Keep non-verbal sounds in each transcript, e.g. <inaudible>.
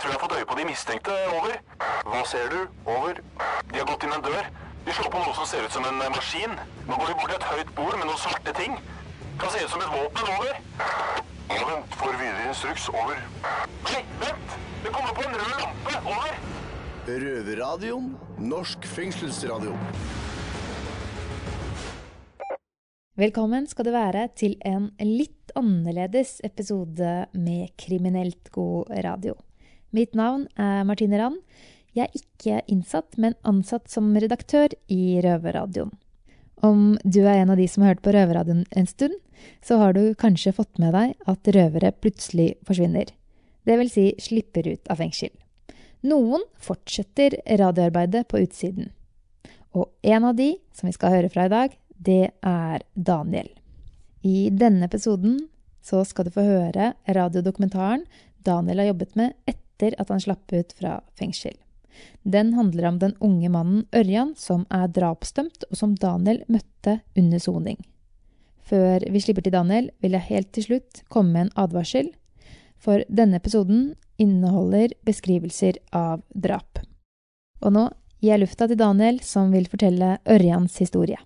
tror jeg har fått øye på de mistenkte. Over. Hva ser du? Over. De har gått inn en dør. De slår på noe som ser ut som en eh, maskin. Nå går de bort til et høyt bord med noen svarte ting. Kan se ut som et våpen. Over. Ja, vent. Får videre instruks. Over. Nei, vent! Det kommer på en rød lampe. Over. Røverradioen. Norsk fengselsradio. Velkommen skal du være til en litt annerledes episode med kriminelt god radio. Mitt navn er Martine Rand. Jeg er ikke innsatt, men ansatt som redaktør i Røverradioen. Om du er en av de som har hørt på Røverradioen en stund, så har du kanskje fått med deg at røvere plutselig forsvinner. Det vil si slipper ut av fengsel. Noen fortsetter radioarbeidet på utsiden. Og en av de som vi skal høre fra i dag, det er Daniel. I denne episoden så skal du få høre radiodokumentaren Daniel har jobbet med etter at han slapp ut fra fengsel. Den handler om den unge mannen Ørjan som er drapsdømt, og som Daniel møtte under soning. Før vi slipper til Daniel, vil jeg helt til slutt komme med en advarsel. For denne episoden inneholder beskrivelser av drap. Og nå gir jeg lufta til Daniel, som vil fortelle Ørjans historie.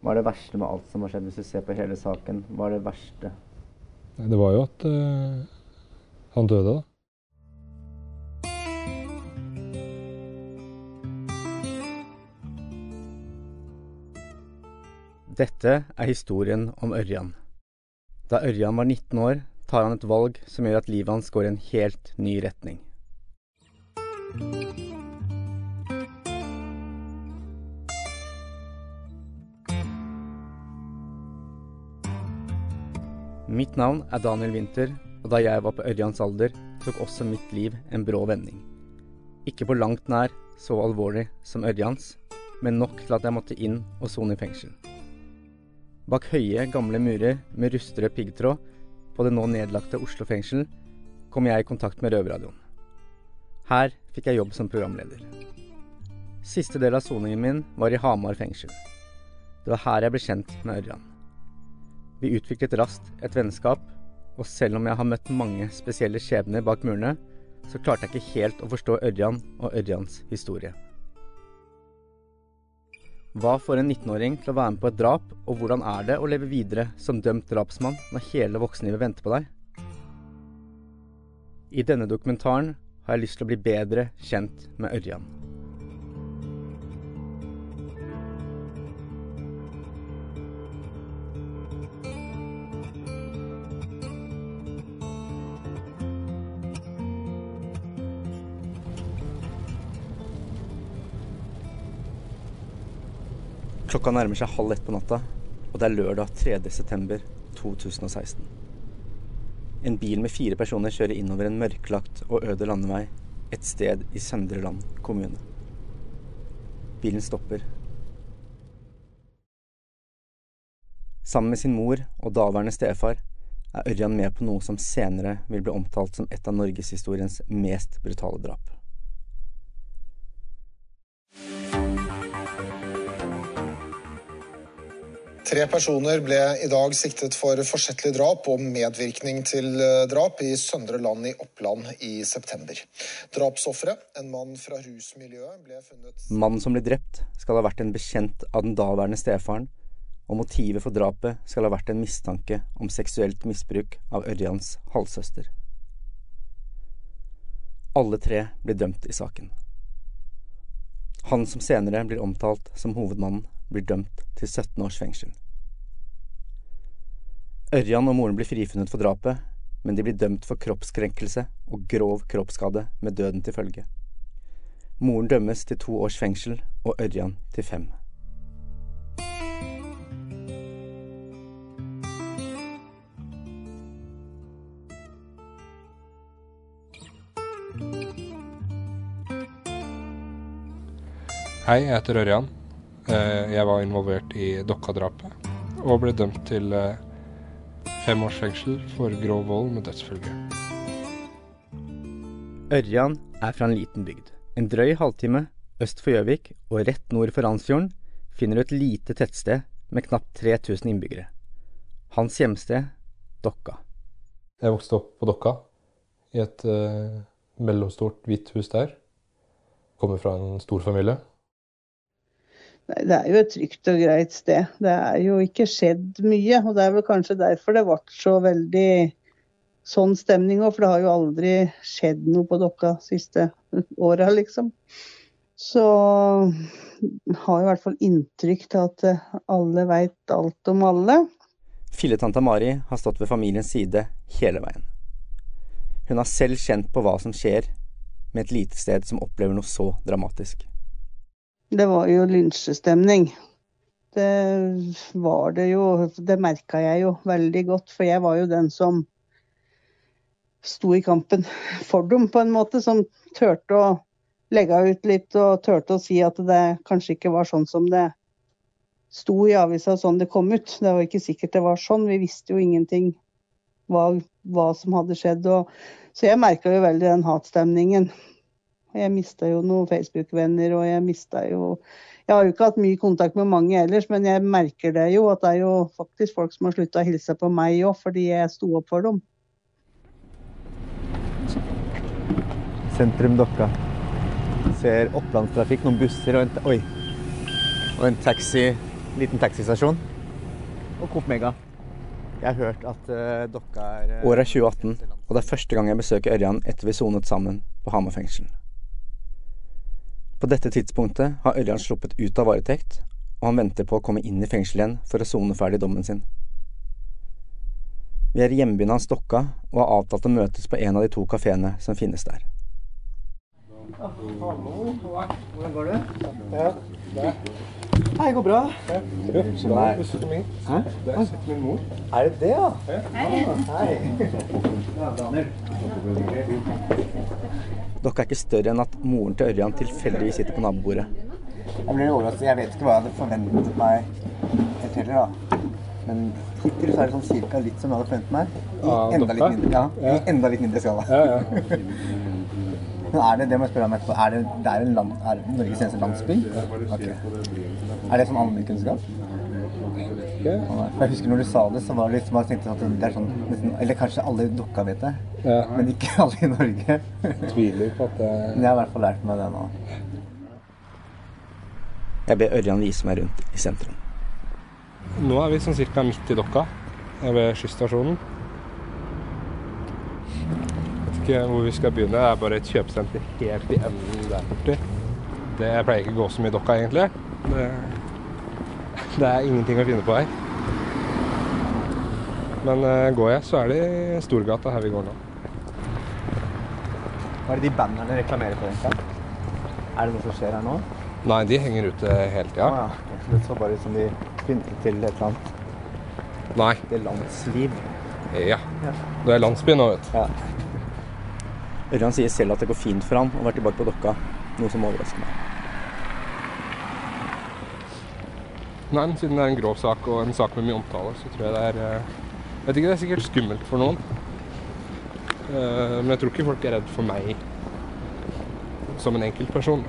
Hva er det verste med alt som har skjedd, hvis du ser på hele saken? Hva er det verste? Nei, Det var jo at uh, han døde, da. Dette er historien om Ørjan. Da Ørjan var 19 år, tar han et valg som gjør at livet hans går i en helt ny retning. Mitt navn er Daniel Winther, og da jeg var på Ørjans alder, tok også mitt liv en brå vending. Ikke på langt nær så alvorlig som Ørjans, men nok til at jeg måtte inn og sone i fengsel. Bak høye, gamle murer med rustrød piggtråd på det nå nedlagte Oslo fengsel kom jeg i kontakt med Røverradioen. Her fikk jeg jobb som programleder. Siste del av soningen min var i Hamar fengsel. Det var her jeg ble kjent med Ørjan. Vi utviklet raskt et vennskap, og selv om jeg har møtt mange spesielle skjebner bak murene, så klarte jeg ikke helt å forstå Ørjan og Ørjans historie. Hva får en 19-åring til å være med på et drap, og hvordan er det å leve videre som dømt drapsmann når hele voksenlivet venter på deg? I denne dokumentaren har jeg lyst til å bli bedre kjent med Ørjan. Klokka nærmer seg halv ett på natta, og det er lørdag 3. september 2016. En bil med fire personer kjører innover en mørklagt og øde landevei et sted i Søndre Land kommune. Bilen stopper. Sammen med sin mor og daværende stefar er Ørjan med på noe som senere vil bli omtalt som et av norgeshistoriens mest brutale drap. Tre personer ble i dag siktet for forsettlig drap og medvirkning til eh, drap i Søndre Land i Oppland i september. Drapsofferet, en mann fra rusmiljøet, ble funnet Mannen som ble drept, skal ha vært en bekjent av den daværende stefaren, og motivet for drapet skal ha vært en mistanke om seksuelt misbruk av Ørjans halvsøster. Alle tre blir dømt i saken. Han som senere blir omtalt som hovedmannen, blir dømt til 17 års fengsel. Ørjan og moren blir frifunnet for drapet, men de blir dømt for kroppskrenkelse og grov kroppsskade med døden til følge. Moren dømmes til to års fengsel og Ørjan til fem. Hei, jeg heter Ørjan. Eh, Jeg var involvert i Dokka-drapet og ble dømt til eh, fem års fengsel for grov vold med dødsfølge. Ørjan er fra en liten bygd. En drøy halvtime øst for Gjøvik og rett nord for Randsfjorden finner du et lite tettsted med knapt 3000 innbyggere. Hans hjemsted Dokka. Jeg vokste opp på Dokka, i et uh, mellomstort, hvitt hus der. Kommer fra en stor familie. Det er jo et trygt og greit sted. Det er jo ikke skjedd mye. Og det er vel kanskje derfor det ble så veldig sånn stemning òg, for det har jo aldri skjedd noe på Dokka siste <laughs> åra, liksom. Så har i hvert fall inntrykk til at alle veit alt om alle. Filletanta Mari har stått ved familiens side hele veien. Hun har selv kjent på hva som skjer med et lite sted som opplever noe så dramatisk. Det var jo lynsjestemning. Det var det jo. Det merka jeg jo veldig godt, for jeg var jo den som sto i kampen for dem, på en måte. Som turte å legge ut litt og turte å si at det kanskje ikke var sånn som det sto i avisa, sånn det kom ut. Det var ikke sikkert det var sånn. Vi visste jo ingenting hva, hva som hadde skjedd. Og, så jeg merka jo veldig den hatstemningen. Jeg mista jo noen Facebook-venner, og jeg mista jo Jeg har jo ikke hatt mye kontakt med mange ellers, men jeg merker det jo at det er jo faktisk folk som har slutta å hilse på meg òg, fordi jeg sto opp for dem. Sentrum Dokka. Ser opplandstrafikk, noen busser og en, oi, og en taxi, liten taxistasjon. Og Coop Mega. Jeg har hørt at uh, Dokka er uh, Året er 2018, og det er første gang jeg besøker Ørjan etter vi sonet sammen på Hamar fengsel. På dette tidspunktet har Ørjan sluppet ut av varetekt, og han venter på å komme inn i fengsel igjen for å sone ferdig dommen sin. Vi er i hjembyen hans Dokka og har avtalt å møtes på en av de to kafeene som finnes der. Hallo, hvordan går det? Ja, det Hei, går bra. det er bussen min. Hæ? Det min mor. Er det det, ja? Hei. Dere er ikke større enn at moren til Ørjan tilfeldigvis sitter på nabobordet. Jeg blir overrasket. Jeg vet ikke hva jeg hadde forventet meg helt heller, da. Men hittil så er det sånn cirka litt som jeg hadde forventet meg. I enda litt mindre, ja, Ja. i enda litt mindre skala. Ja, ja. Men er det, det må jeg spørre om etterpå, er det, det er en land, er det Norges eneste landsby? Ok. Er det som allmennkunnskap? Okay. Jeg husker når du sa det, så var det liksom, jeg tenkte at det er sånn, nesten, eller kanskje alle i Dokka vet det, Ja. men ikke <laughs> alle i Norge. Tviler på at det Men jeg har i hvert fall lært meg det nå. Jeg ber Ørjan vise meg rundt i sentrum. Nå er vi sånn cirka midt i Dokka, ved skysstasjonen. Vet ikke hvor vi skal begynne. Det er bare et kjøpesenter helt i enden der borte. Det jeg pleier ikke å gå så mye i Dokka, egentlig. Det, det er ingenting å finne på her. Men eh, går jeg, så er det Storgata her vi går nå. Hva er det de bannerne reklamerer for egentlig? Er det noe som skjer her nå? Nei, de henger ute hele tida. Å ja. Det så bare ut som de pyntet til et eller annet. Nei. Det er landsliv. Ja. Det er landsby nå, vet du. Ja. Ørjan sier selv at det går fint for han å være tilbake på Dokka, noe som overrasker meg. Nei, men siden det er en grov sak og en sak med mye omtale, så tror jeg det er Jeg Vet ikke, det er sikkert skummelt for noen. Eh, Men jeg tror ikke folk er redd for meg som en enkeltperson.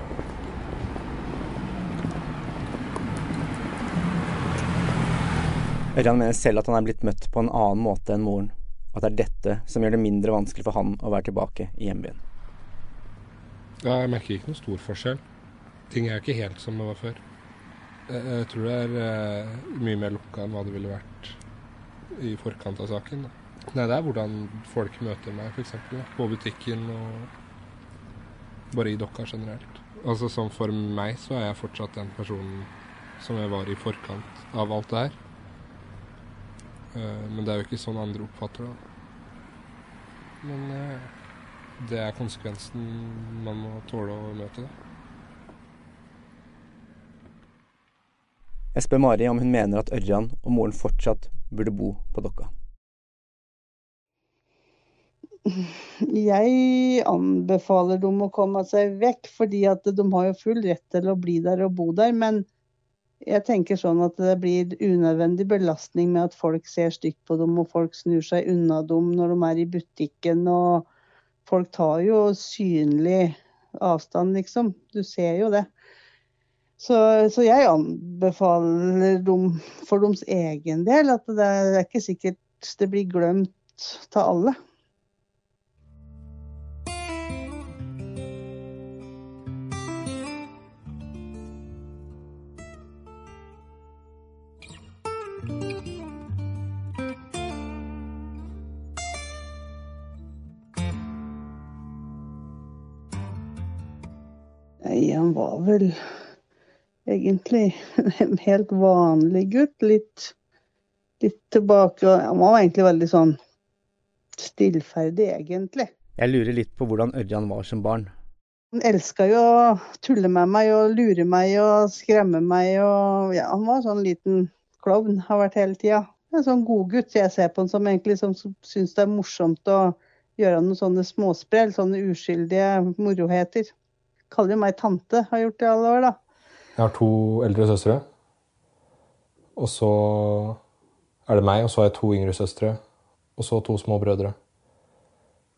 Ørjan mener selv at han er blitt møtt på en annen måte enn moren, og at det er dette som gjør det mindre vanskelig for han å være tilbake i hjembyen. Ja, jeg merker ikke noen stor forskjell. Ting er jo ikke helt som det var før. Jeg, jeg tror det er eh, mye mer lukka enn hva det ville vært i forkant av saken. Da. Nei, det er hvordan folk møter meg, f.eks. På butikken og bare i Dokka generelt. Altså som For meg så er jeg fortsatt den personen som jeg var i forkant av alt det her. Eh, Men det er jo ikke sånn andre oppfatter det. Men eh, det er konsekvensen man må tåle å møte. Da. Jeg spør Mari om hun mener at Ørjan og moren fortsatt burde bo på Dokka. Jeg anbefaler dem å komme seg vekk, fordi at de har jo full rett til å bli der og bo der. Men jeg tenker sånn at det blir unødvendig belastning med at folk ser stygt på dem, og folk snur seg unna dem når de er i butikken. Og folk tar jo synlig avstand, liksom. Du ser jo det. Så, så jeg anbefaler dem for deres egen del at det er ikke sikkert det blir glemt av alle. Nei, han var vel egentlig <laughs> en helt vanlig gutt. Litt, litt tilbake Han var egentlig veldig sånn stillferdig, egentlig. Jeg lurer litt på hvordan Ørjan var som barn. Han elska jo å tulle med meg og lure meg og skremme meg og Ja, han var en sånn liten klovn, har vært hele tida. En sånn godgutt. Jeg ser på han som egentlig som syns det er morsomt å gjøre noen sånne småsprell, sånne uskyldige moroheter. Kaller jo meg tante, har gjort det i alle år, da. Jeg har to eldre søstre. Og så er det meg, og så har jeg to yngre søstre. Og så to små brødre.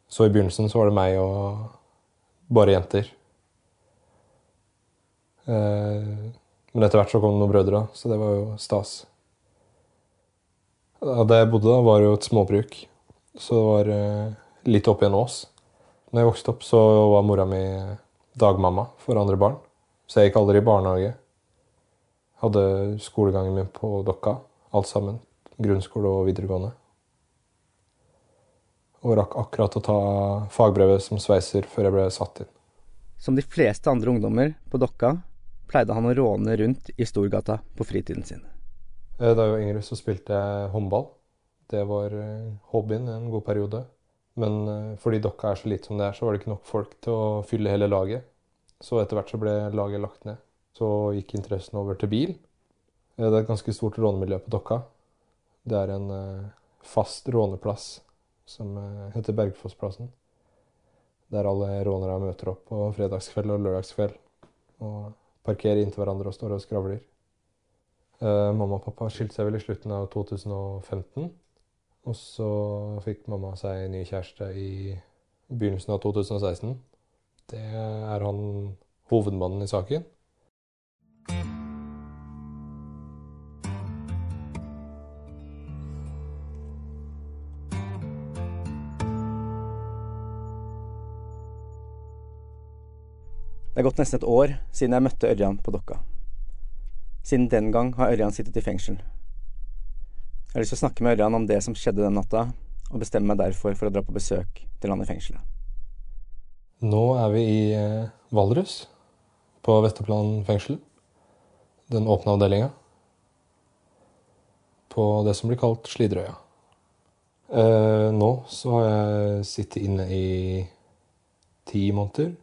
Så i begynnelsen så var det meg og bare jenter. Eh, men etter hvert så kom det noen brødre, så det var jo stas. Der jeg bodde, da, var jo et småbruk, så det var eh, litt oppi en ås. Når jeg vokste opp, så var mora mi dagmamma for andre barn. Så jeg gikk aldri i barnehage. Hadde skolegangen min på Dokka, alt sammen. Grunnskole og videregående. Og rakk akkurat å ta fagbrevet som sveiser før jeg ble satt inn. Som de fleste andre ungdommer på Dokka pleide han å råne rundt i Storgata på fritiden sin. Eh, Da jeg var yngre, så spilte jeg håndball. Det var eh, hobbyen en god periode. Men eh, fordi Dokka er så lite som det er, så var det ikke nok folk til å fylle hele laget. Så etter hvert så ble laget lagt ned. Så gikk interessen over til bil. Eh, Det er et ganske stort rånemiljø på Dokka. Det er en eh, fast råneplass som eh, heter Bergfossplassen. Der alle rånere møter opp på fredagskveld og lørdagskveld. Og parkerer inntil hverandre og står og skravler. Mamma og pappa skilte seg vel i slutten av 2015. Og så fikk mamma seg ny kjæreste i begynnelsen av 2016. Det er han hovedmannen i saken. Det er gått nesten et år siden jeg møtte Ørjan på Dokka. Siden den gang har Ørjan sittet i fengsel. Jeg har lyst til å snakke med Ørjan om det som skjedde den natta, og bestemmer meg derfor for å dra på besøk til han i fengselet. Nå er vi i eh, Valdres, på Vesterplan fengsel. Den åpne avdelinga. På det som blir kalt Slidrøya. Eh, nå så har jeg sittet inne i ti måneder.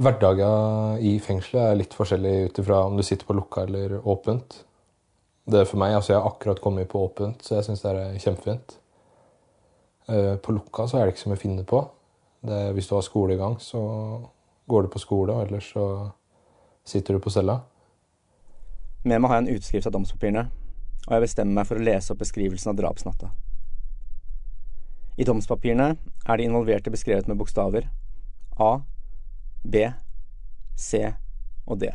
Hverdager i fengselet er litt forskjellig ut ifra om du sitter på lukka eller åpent. Det er for meg, altså Jeg har akkurat kommet på åpent, så jeg syns det er kjempefint. Eh, På lukka så er det ikke så mye å finne på. Det hvis du har skolegang, så går du på skole, og ellers så sitter du på cella. Med meg har jeg en utskrift av domspapirene, og jeg bestemmer meg for å lese opp beskrivelsen av drapsnatta. I domspapirene er de involverte beskrevet med bokstaver A, B, C og D.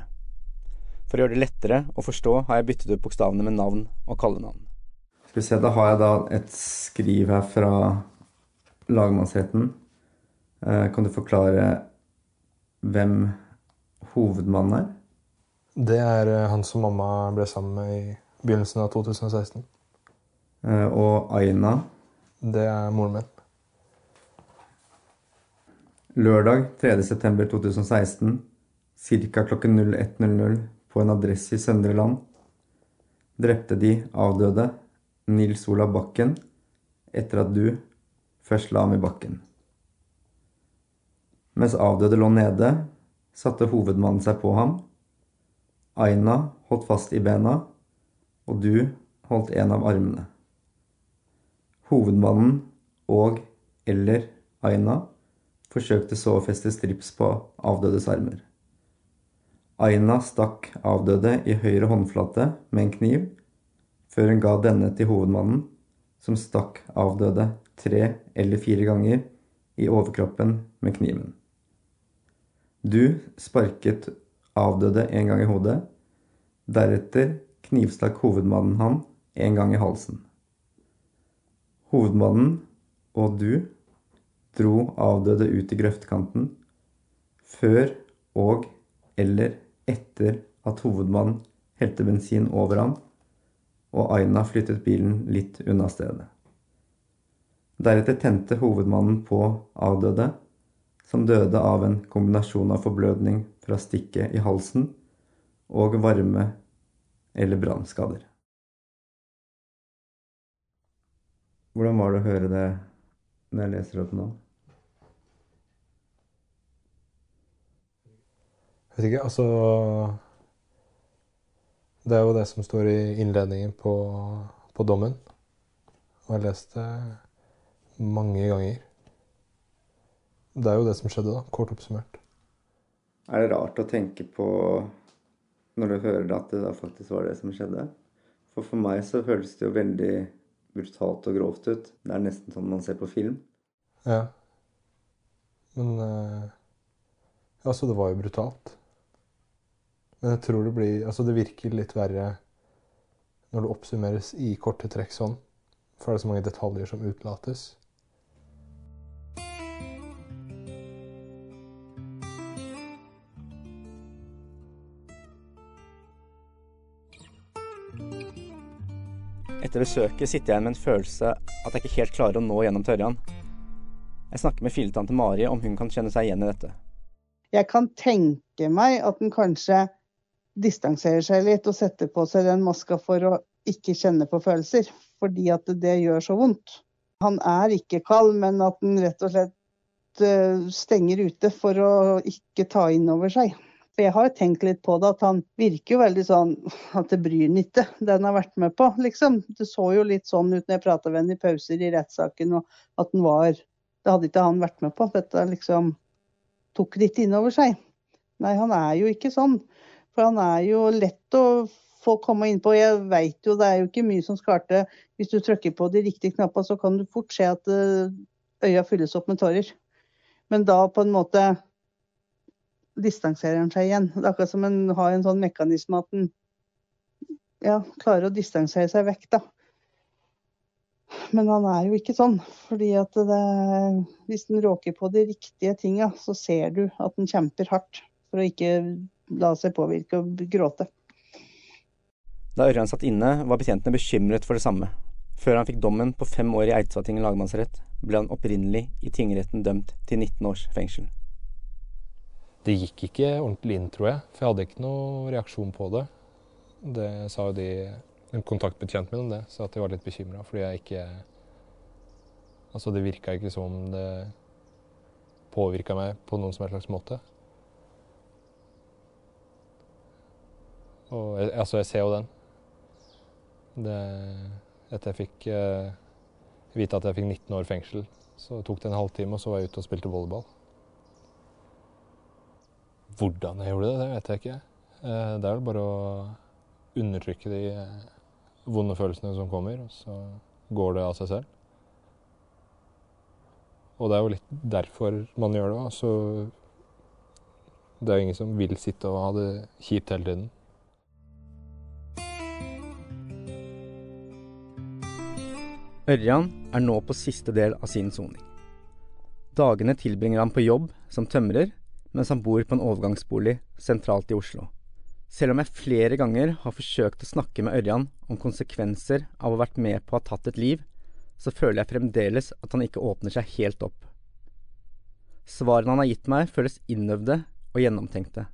For å gjøre det lettere å forstå har jeg byttet ut bokstavene med navn og kallenavn. Skal vi se, da har jeg da et skriv her fra lagmannsretten. Eh, Kan du forklare hvem hovedmannen er? Det er eh, han som mamma ble sammen med i begynnelsen av 2016. Eh, Og Aina. Det er moren min. Lørdag 3.9.2016, ca. klokken 01.00 på en adresse i Søndre Land, drepte de avdøde Nils Olav Bakken etter at du først la ham i bakken. Mens avdøde lå nede, satte hovedmannen seg på ham. Aina holdt fast i bena, og du holdt en av armene. Hovedmannen og eller Aina forsøkte så å feste strips på avdødes armer. Aina stakk avdøde i høyre håndflate med en kniv, før hun ga denne til hovedmannen, som stakk avdøde tre eller fire ganger i overkroppen med kniven. Du sparket avdøde en gang i hodet, deretter knivstakk hovedmannen han en gang i halsen. Hovedmannen og du dro avdøde ut i grøftkanten før og eller etter at hovedmannen helte bensin over ham, og Aina flyttet bilen litt unna stedet. Deretter tente hovedmannen på avdøde, som døde av en kombinasjon av forblødning fra stikket i halsen og varme- eller brannskader. Hvordan var det å høre det når jeg leser opp nå? Vet ikke, altså Det er jo det som står i innledningen på, på dommen. Og jeg har lest det mange ganger. Det er jo det som skjedde, da, kort oppsummert. Er det rart å tenke på når du hører at det da faktisk var det som skjedde? For for meg så føles det jo veldig brutalt og grovt ut. Det er nesten sånn man ser på film. Ja. Men eh, Altså, det var jo brutalt. Men jeg tror det blir Altså, det virker litt verre når det oppsummeres i korte trekk sånn. For det er så mange detaljer som utelates. Etter besøket sitter jeg med en følelse at jeg ikke helt klarer å nå gjennom til Ørjan. Jeg snakker med filetante Mari om hun kan kjenne seg igjen i dette. Jeg kan tenke meg at den kanskje distanserer seg litt og setter på seg den maska for å ikke kjenne på følelser, fordi at det gjør så vondt. Han er ikke kald, men at den rett og slett eh, stenger ute for å ikke ta inn over seg. For jeg har tenkt litt på det, at han virker jo veldig sånn at det bryr han ikke, det han har vært med på, liksom. Det så jo litt sånn ut når jeg prata med ham i pauser i rettssaken, og at han var Det hadde ikke han vært med på. Dette liksom tok litt inn over seg. Nei, han er jo ikke sånn. For han er jo lett å få komme inn på. Jeg veit jo det er jo ikke mye som skal til. Hvis du trykker på de riktige knappene, så kan du fort se at eh, øya fylles opp med tårer. Men da på en måte distanserer han seg igjen. Det er akkurat som en har en sånn mekanisme at en ja, klarer å distansere seg vekk, da. Men han er jo ikke sånn. fordi at det, hvis en råker på de riktige tinga, så ser du at han kjemper hardt for å ikke la seg påvirke og gråte. Da Ørjan satt inne, var betjentene bekymret for det samme. Før han fikk dommen på fem år i Eidsvatting lagmannsrett, ble han opprinnelig i tingretten dømt til 19 års fengsel. Det gikk ikke ordentlig inn, tror jeg. For jeg hadde ikke noe reaksjon på det. Det sa jo de En kontaktbetjent min om det, sa at de var litt bekymra fordi jeg ikke Altså, det virka ikke som om det påvirka meg på noen som helst slags måte. Og jeg, altså, jeg ser jo den. Det, etter jeg fikk eh, vite at jeg fikk 19 år fengsel, så tok det en halvtime, og så var jeg ute og spilte volleyball. Hvordan jeg gjorde det, det vet jeg ikke. Eh, det er vel bare å undertrykke de eh, vonde følelsene som kommer, og så går det av seg selv. Og det er jo litt derfor man gjør det. Så det er jo ingen som vil sitte og ha det kjipt hele tiden. Ørjan er nå på siste del av sin soning. Dagene tilbringer han på jobb som tømrer, mens han bor på en overgangsbolig sentralt i Oslo. Selv om jeg flere ganger har forsøkt å snakke med Ørjan om konsekvenser av å ha vært med på å ha tatt et liv, så føler jeg fremdeles at han ikke åpner seg helt opp. Svarene han har gitt meg, føles innøvde og gjennomtenkte.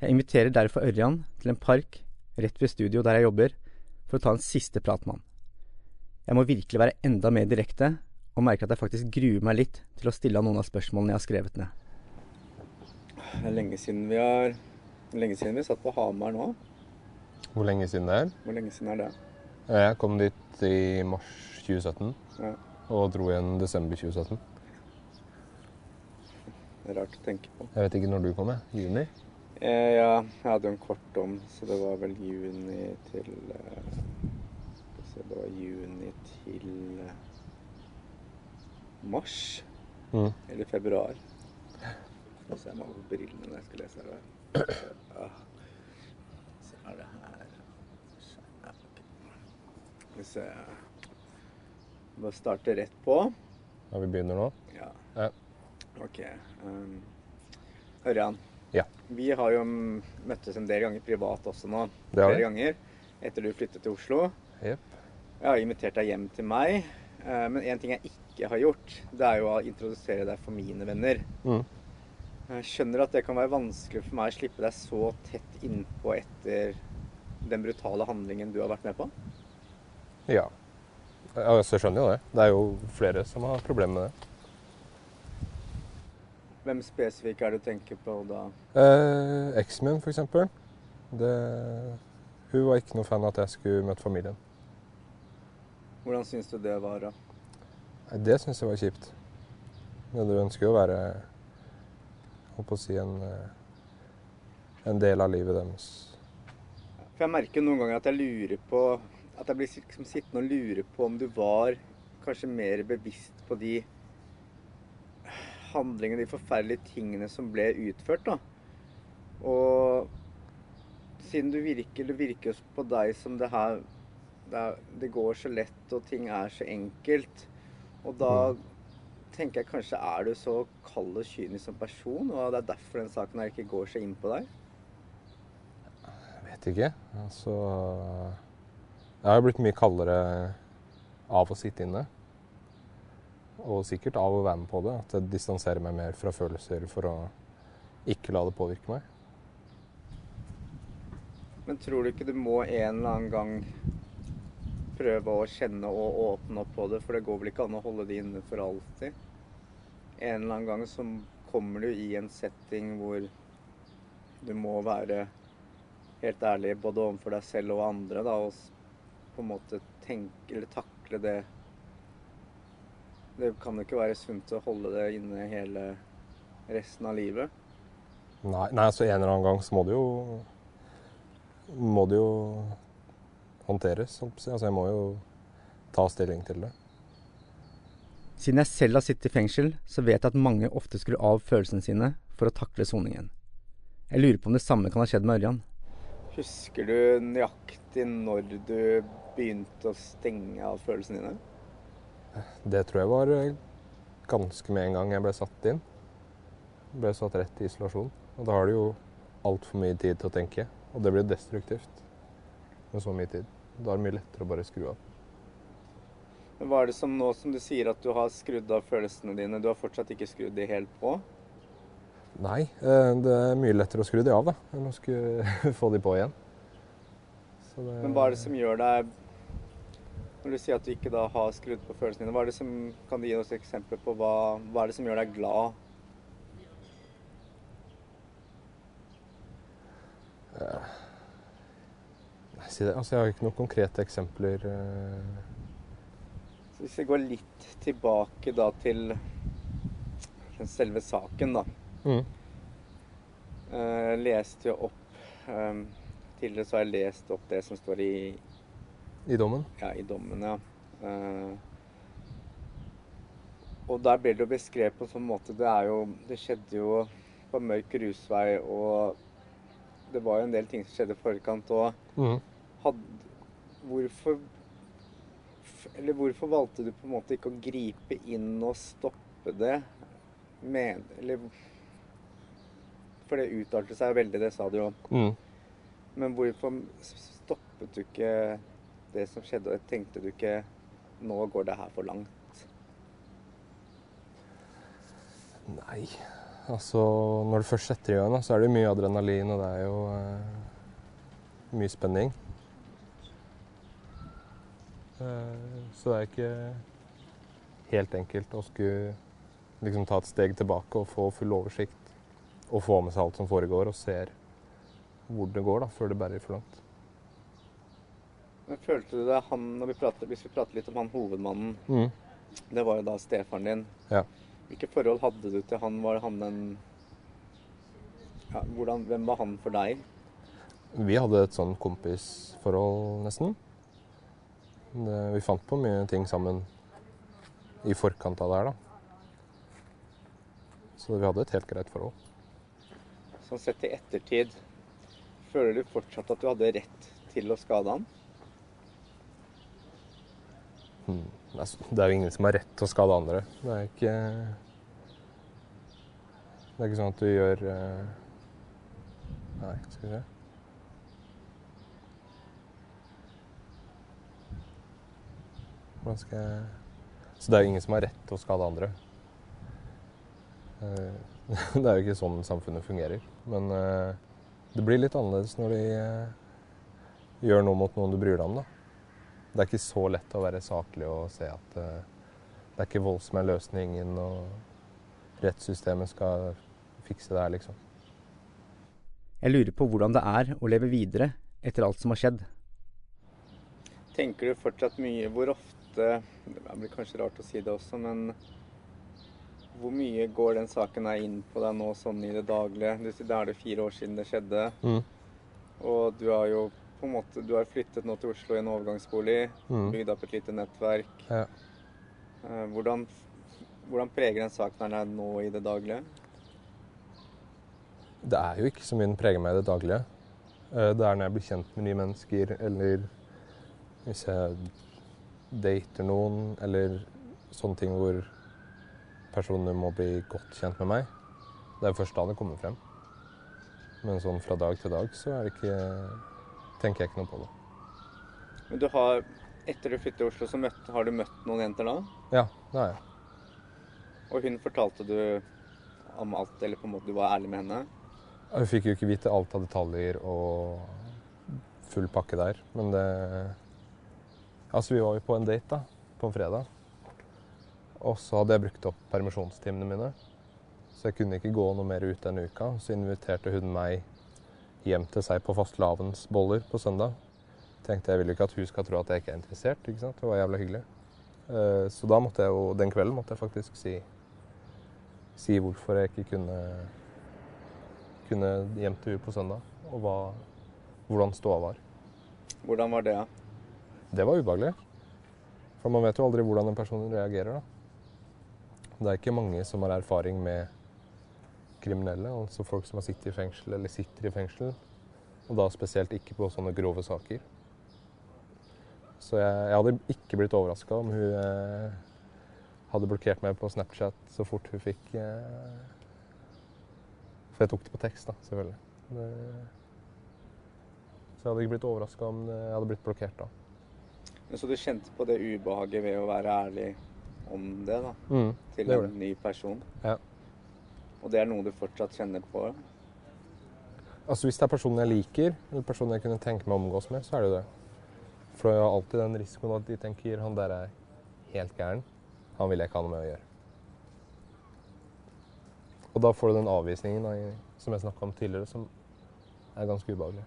Jeg inviterer derfor Ørjan til en park rett ved studio der jeg jobber, for å ta en siste prat med han. Jeg må virkelig være enda mer direkte, og merker at jeg faktisk gruer meg litt til å stille han noen av spørsmålene jeg har skrevet ned. Det er lenge siden vi har Lenge siden vi satt på Hamar nå. Hvor lenge siden det er? Hvor lenge siden er det? Jeg kom dit i mars 2017 Ja, og dro igjen desember 2017. det er rart å tenke på. Jeg vet ikke når du kom, jeg. Juni? Eh, ja, jeg hadde jo en kort dom, så det var vel juni til eh, se, Det var juni til eh, mars. Mm. Eller februar. Få se, jeg må ha på brillene når jeg skal lese her. Ja. Så er det her. Skal vi se Bare starte rett på. Ja, vi begynner nå. Ja. Ja. OK. Um, Ørjan. Ja. Vi har jo møttes en del ganger privat også nå. Det har Flere vi. ganger. Etter du flyttet til Oslo. Yep. Jeg har invitert deg hjem til meg. eh, Men en ting jeg ikke har gjort, det er jo å introdusere deg for mine venner. Mm. Jeg skjønner at det kan være vanskelig for meg å slippe deg så tett innpå etter den brutale handlingen du har vært med på. Ja. ja. Så jeg skjønner jo det. Det er jo flere som har problemer med det. Hvem spesifikt er det du tenker på da? Eh, Eksen min. Det, hun var ikke noe fan av at jeg skulle møte familien. Hvordan syns du det var? da? Det syns jeg var kjipt. Men du ønsker jo å være Holdt på å si en, eh, en del av livet deres. For jeg merker noen ganger at jeg lurer på At jeg blir liksom sittende og lure på om du var kanskje mer bevisst på de handlingene, de forferdelige tingene som ble utført, da. Og siden du virker Det virker jo på deg som det her det, det går så lett, og ting er så enkelt. Og da tenker jeg kanskje er du så kald og kynisk som person, og det er derfor den saken her ikke går så inn på deg? Vet ikke. Altså Jeg har jo blitt mye kaldere av å sitte inne. Og sikkert av å være med på det. At jeg distanserer meg mer fra følelser for å ikke la det påvirke meg. Men tror du ikke du må en eller annen gang prøve å kjenne og åpne opp på det? For det går vel ikke an å holde det inne for alltid? En eller annen gang så kommer du i en setting hvor du må være helt ærlig både overfor deg selv og andre, da, og på en måte tenke eller takle det Det kan jo ikke være sunt å holde det inne hele resten av livet. Nei, nei, så en eller annen gang så må det jo Må det jo håndteres. Altså jeg må jo ta stilling til det. Siden jeg selv har sittet i fengsel, så vet jeg at mange ofte skrur av følelsene sine for å takle soningen. Jeg lurer på om det samme kan ha skjedd med Ørjan. Husker du nøyaktig når du begynte å stenge av følelsene dine? Det tror jeg var eh, ganske med en gang jeg ble satt inn. Jeg Ble satt rett i isolasjon. Og da har du jo altfor mye tid til å tenke. Og det blir destruktivt med så mye tid. Da er det mye lettere å bare skru av. Hva er det som nå som du sier at du har skrudd av følelsene dine, du har fortsatt ikke skrudd de helt på? Nei, eh, det er mye lettere å skru de av da, enn å skulle <laughs> få de på igjen. Så det, Men hva er det som gjør deg Når du sier at du ikke da har skrudd på følelsene dine, hva er det som, kan du gi oss eksempler på hva, hva er det som gjør deg glad? Nei, si det. Altså, jeg har ikke noen konkrete eksempler. Så hvis vi går litt tilbake da til den selve saken, da. Mm. Jeg leste jo opp eh, Tidligere så har jeg lest opp det som står i, I dommen. ja, i dommen, ja. Eh, og der ble det jo beskrevet på en sånn måte Det er jo Det skjedde jo på mørk rusvei, og det var jo en del ting som skjedde i forkant òg. Mhm. Hvorfor Eller hvorfor valgte du på en måte ikke å gripe inn og stoppe det? Med, eller For det uttalte seg veldig, det sa du jo. Mm. Men hvorfor stoppet du ikke det som skjedde? og Tenkte du ikke nå går det her for langt? Nei, altså når du først setter i gang, så er det mye adrenalin, og det er jo eh, mye spenning. Eh, så det er ikke helt enkelt å skulle liksom ta et steg tilbake og få full oversikt. Og få med seg alt som foregår, og ser hvor det går, da, før det bærer for langt. Men følte du det han, når vi prater, Hvis vi prater litt om han hovedmannen, Mm. det var jo da stefaren din. Ja. Hvilke forhold hadde du til han? Var han en ja, hvordan, Hvem var han for deg? Vi hadde et sånn kompisforhold, nesten. Det, vi fant på mye ting sammen i forkant av det her, da. Så vi hadde et helt greit forhold. Sånn sett i ettertid, føler du fortsatt at du hadde rett til å skade han? Hmm. Altså, det er jo ingen som har rett til å skade andre. Det er ikke Det er ikke sånn at du gjør eh, Nei, skal vi se. Hvordan skal jeg Så det er jo ingen som har rett til å skade andre. Eh, <laughs> Det er jo ikke sånn samfunnet fungerer. Men eh, det blir litt annerledes når de eh, gjør noe mot noen du bryr deg om, da. Det er ikke så lett å være saklig og se at det er ikke vold som er løsningen, og rettssystemet skal fikse det her, liksom. Jeg lurer på hvordan det er å leve videre etter alt som har skjedd. Tenker du fortsatt mye Hvor ofte Det blir kanskje rart å si det også, men hvor mye går den saken her inn på deg nå sånn i det daglige? Du Da er det fire år siden det skjedde. Mm. Og du har jo på en måte Du har flyttet nå til Oslo i en overgangsbolig. Mm. Bygd opp et lite nettverk. Ja. Eh, Hvordan, hvordan preger den saken her deg nå i det daglige? Det er jo ikke så mye den preger meg i det daglige. Eh, Det er når jeg blir kjent med nye mennesker, eller hvis jeg dater noen, eller sånne ting hvor personer må bli godt kjent med meg. Det er først da det kommer frem. Men sånn fra dag til dag så er det ikke tenker jeg ikke noe på det. Men du har, etter du flyttet til Oslo, så møtte, har du møtt noen jenter da? Ja, det har jeg. Og hun fortalte du om alt, eller på en måte du var ærlig med henne? Hun fikk jo ikke vite alt av detaljer og full pakke der, men det Altså, vi var jo på en date da, på en fredag. Og så hadde jeg brukt opp permisjonstimene mine. Så jeg kunne ikke gå noe mer ut denne uka. Så inviterte hun meg hjem til seg på fastelavnsboller på søndag. Tenkte jeg vil jo ikke at hun skal tro at jeg ikke er interessert. ikke sant? Det var jævla hyggelig. Eh, Så da måtte jeg jo, den kvelden måtte jeg faktisk si, si hvorfor jeg ikke kunne, kunne hjem til hun på søndag. Og hva, hvordan ståa var. Hvordan var det? da? Det var ubehagelig. For man vet jo aldri hvordan en person reagerer. da. Det er ikke mange som har erfaring med kriminelle, altså folk som har sittet i fengsel eller sitter i fengsel. Og da spesielt ikke på sånne grove saker. Så jeg, jeg hadde ikke blitt overraska om hun eh, hadde blokkert meg på Snapchat så fort hun fikk eh, For jeg tok det på tekst, da, selvfølgelig. Det, så jeg hadde ikke blitt overraska om jeg hadde blitt blokkert da. Så du kjente på det ubehaget ved å være ærlig om det da, Mm, til det en ny person? Ja. Og det er noe du fortsatt kjenner på? Altså Hvis det er personen jeg liker, eller personen jeg kunne tenke meg å omgås med, så er det jo det. For jeg har alltid den risikoen at de tenker han der er helt gæren. Han vil jeg ikke ha noe med å gjøre. Og da får du den avvisningen da, som jeg snakka om tidligere, som er ganske ubehagelig.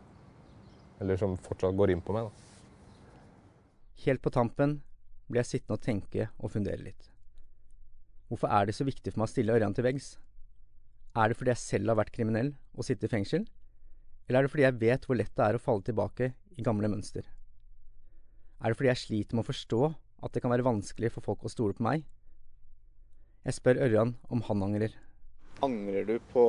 Eller som fortsatt går inn på meg. da. Helt på tampen blir jeg sittende og tenke og fundere litt. Hvorfor er det så viktig for meg å stille Ørjan til veggs? Er det fordi jeg selv har vært kriminell og sitter i fengsel? Eller er det fordi jeg vet hvor lett det er å falle tilbake i gamle mønster? Er det fordi jeg sliter med å forstå at det kan være vanskelig for folk å stole på meg? Jeg spør Ørjan om han angrer. Angrer du på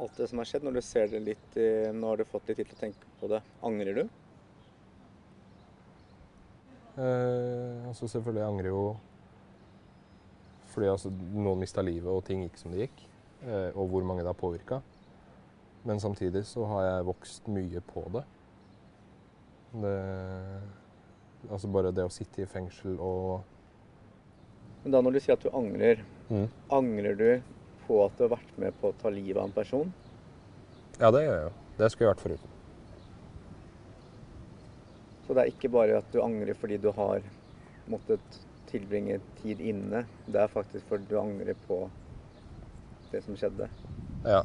alt det som har skjedd, når du ser det litt Nå har du fått litt tid til å tenke på det. Angrer du? Eh, altså selvfølgelig jeg jo fordi altså, noen mista livet og ting gikk som det gikk. Eh, og hvor mange det har påvirka. Men samtidig så har jeg vokst mye på det. det. Altså bare det å sitte i fengsel og Men da når du sier at du angrer, Mm. angrer du på at du har vært med på å ta livet av en person? Ja, det gjør jeg jo. Det skulle jeg vært foruten. Så det er ikke bare at du angrer fordi du har måttet tilbringe tid inne. Det er faktisk fordi du angrer på det som skjedde. Ja.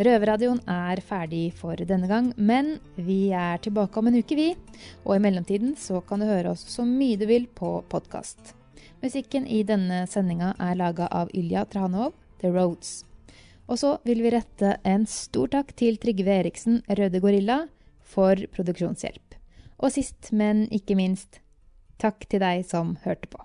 Røverradioen er ferdig for denne gang, men vi er tilbake om en uke, vi. Og i mellomtiden så kan du høre oss så mye du vil på podkast. Musikken i denne sendinga er laga av Ylja Tranov, The Roads. Og så vil vi rette en stor takk til Trygve Eriksen, Røde Gorilla, for produksjonshjelp. Og sist, men ikke minst, takk til deg som hørte på.